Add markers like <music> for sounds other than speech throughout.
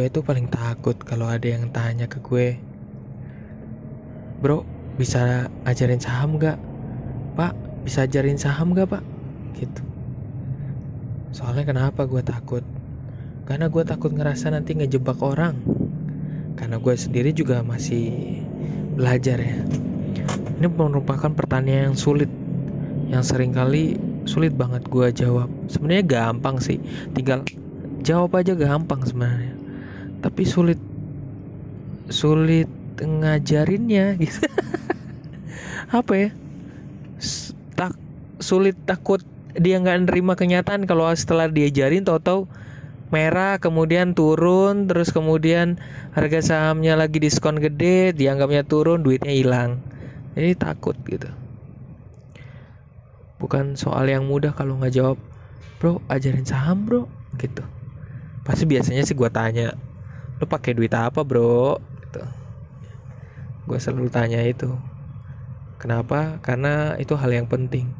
gue itu paling takut kalau ada yang tanya ke gue bro bisa ajarin saham gak pak bisa ajarin saham gak pak? Gitu. Soalnya kenapa gue takut? Karena gue takut ngerasa nanti ngejebak orang. Karena gue sendiri juga masih belajar ya. Ini merupakan pertanyaan yang sulit yang sering kali sulit banget gue jawab. Sebenarnya gampang sih tinggal jawab aja gampang sebenarnya tapi sulit. Sulit ngajarinnya gitu. <laughs> Apa ya? Tak sulit takut dia nggak nerima kenyataan kalau setelah diajarin tau-tau merah kemudian turun terus kemudian harga sahamnya lagi diskon gede dianggapnya turun duitnya hilang. Jadi takut gitu. Bukan soal yang mudah kalau nggak jawab bro ajarin saham bro gitu. Pasti biasanya sih gue tanya lo pakai duit apa bro? Gitu. Gue selalu tanya itu. Kenapa? Karena itu hal yang penting.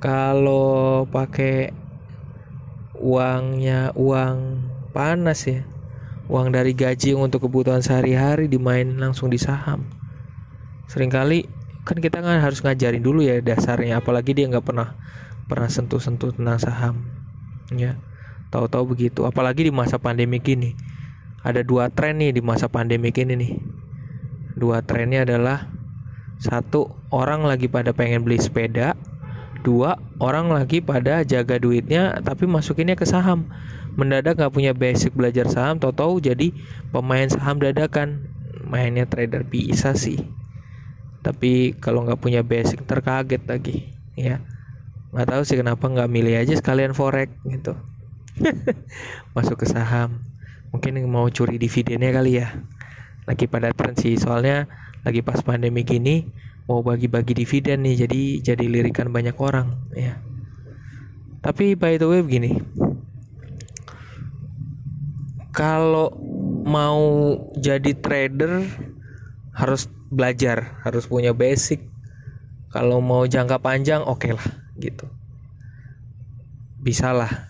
Kalau pakai uangnya uang panas ya uang dari gaji untuk kebutuhan sehari-hari dimain langsung di saham. Seringkali kan kita kan harus ngajarin dulu ya dasarnya apalagi dia nggak pernah pernah sentuh-sentuh tentang saham ya. Tahu-tahu begitu apalagi di masa pandemi gini ada dua tren nih di masa pandemi ini nih. Dua trennya adalah satu orang lagi pada pengen beli sepeda. Dua orang lagi pada jaga duitnya tapi masukinnya ke saham. Mendadak nggak punya basic belajar saham tahu-tahu jadi pemain saham dadakan. Mainnya trader bisa sih. Tapi kalau nggak punya basic terkaget lagi ya. Nggak tahu sih kenapa nggak milih aja sekalian forex gitu. <laughs> Masuk ke saham mungkin mau curi dividennya kali ya. Lagi pada tren sih soalnya lagi pas pandemi gini mau bagi-bagi dividen nih jadi jadi lirikan banyak orang ya. Tapi by the way begini kalau mau jadi trader harus belajar harus punya basic. Kalau mau jangka panjang oke okay lah gitu. Bisa lah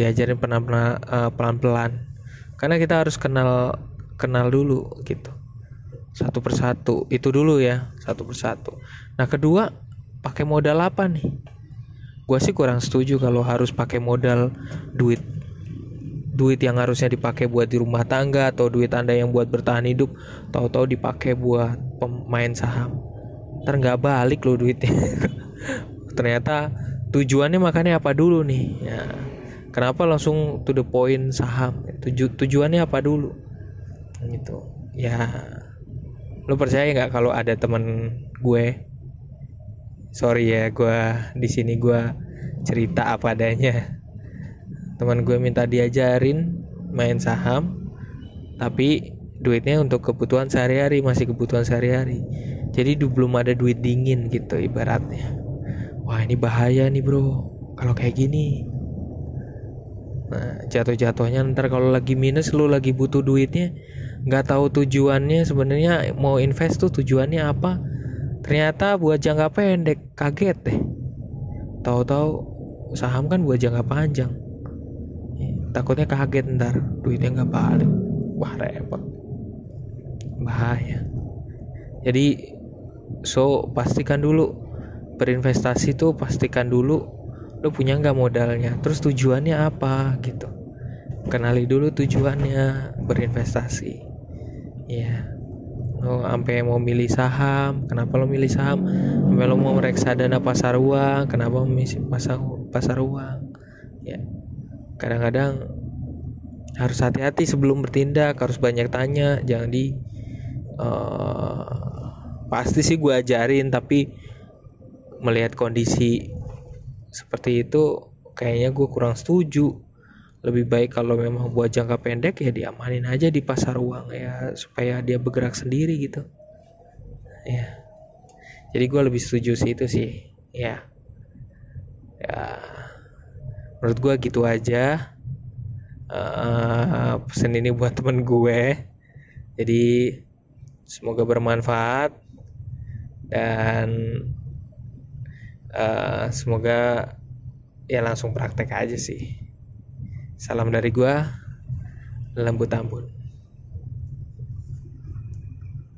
diajarin pelan-pelan uh, pelan-pelan. Karena kita harus kenal kenal dulu gitu. Satu persatu itu dulu ya satu persatu. Nah kedua pakai modal apa nih? Gue sih kurang setuju kalau harus pakai modal duit. Duit yang harusnya dipakai buat di rumah tangga atau duit anda yang buat bertahan hidup tahu-tahu dipakai buat pemain saham. Ntar nggak balik loh duitnya. <laughs> Ternyata tujuannya makanya apa dulu nih? Ya kenapa langsung to the point saham? Tuju, tujuannya apa dulu? Gitu. Ya lo percaya nggak kalau ada temen gue? Sorry ya gue di sini gue cerita apa adanya. Teman gue minta diajarin main saham tapi duitnya untuk kebutuhan sehari-hari masih kebutuhan sehari-hari. Jadi belum ada duit dingin gitu ibaratnya. Wah ini bahaya nih bro. Kalau kayak gini Nah, jatuh-jatuhnya ntar kalau lagi minus lu lagi butuh duitnya, nggak tahu tujuannya sebenarnya mau invest tuh tujuannya apa. Ternyata buat jangka pendek, kaget deh. Tahu-tahu saham kan buat jangka panjang. Takutnya kaget ntar duitnya nggak balik. Wah repot. Bahaya. Jadi so pastikan dulu berinvestasi tuh pastikan dulu lo punya nggak modalnya? Terus tujuannya apa gitu. Kenali dulu tujuannya berinvestasi. Ya lo sampai mau milih saham kenapa lo milih saham? Sampai lo mau reksadana pasar uang kenapa memilih pasar pasar uang? Ya kadang-kadang harus hati-hati sebelum bertindak harus banyak tanya jangan di uh, pasti sih gue ajarin tapi melihat kondisi seperti itu kayaknya gue kurang setuju. Lebih baik kalau memang buat jangka pendek ya diamanin aja di pasar uang ya supaya dia bergerak sendiri gitu. Ya. Jadi gue lebih setuju sih itu sih ya. Ya. Menurut gue gitu aja. Uh, pesan ini buat temen gue jadi semoga bermanfaat. Dan uh, semoga ya langsung praktek aja sih. Salam dari gua lembut Tambun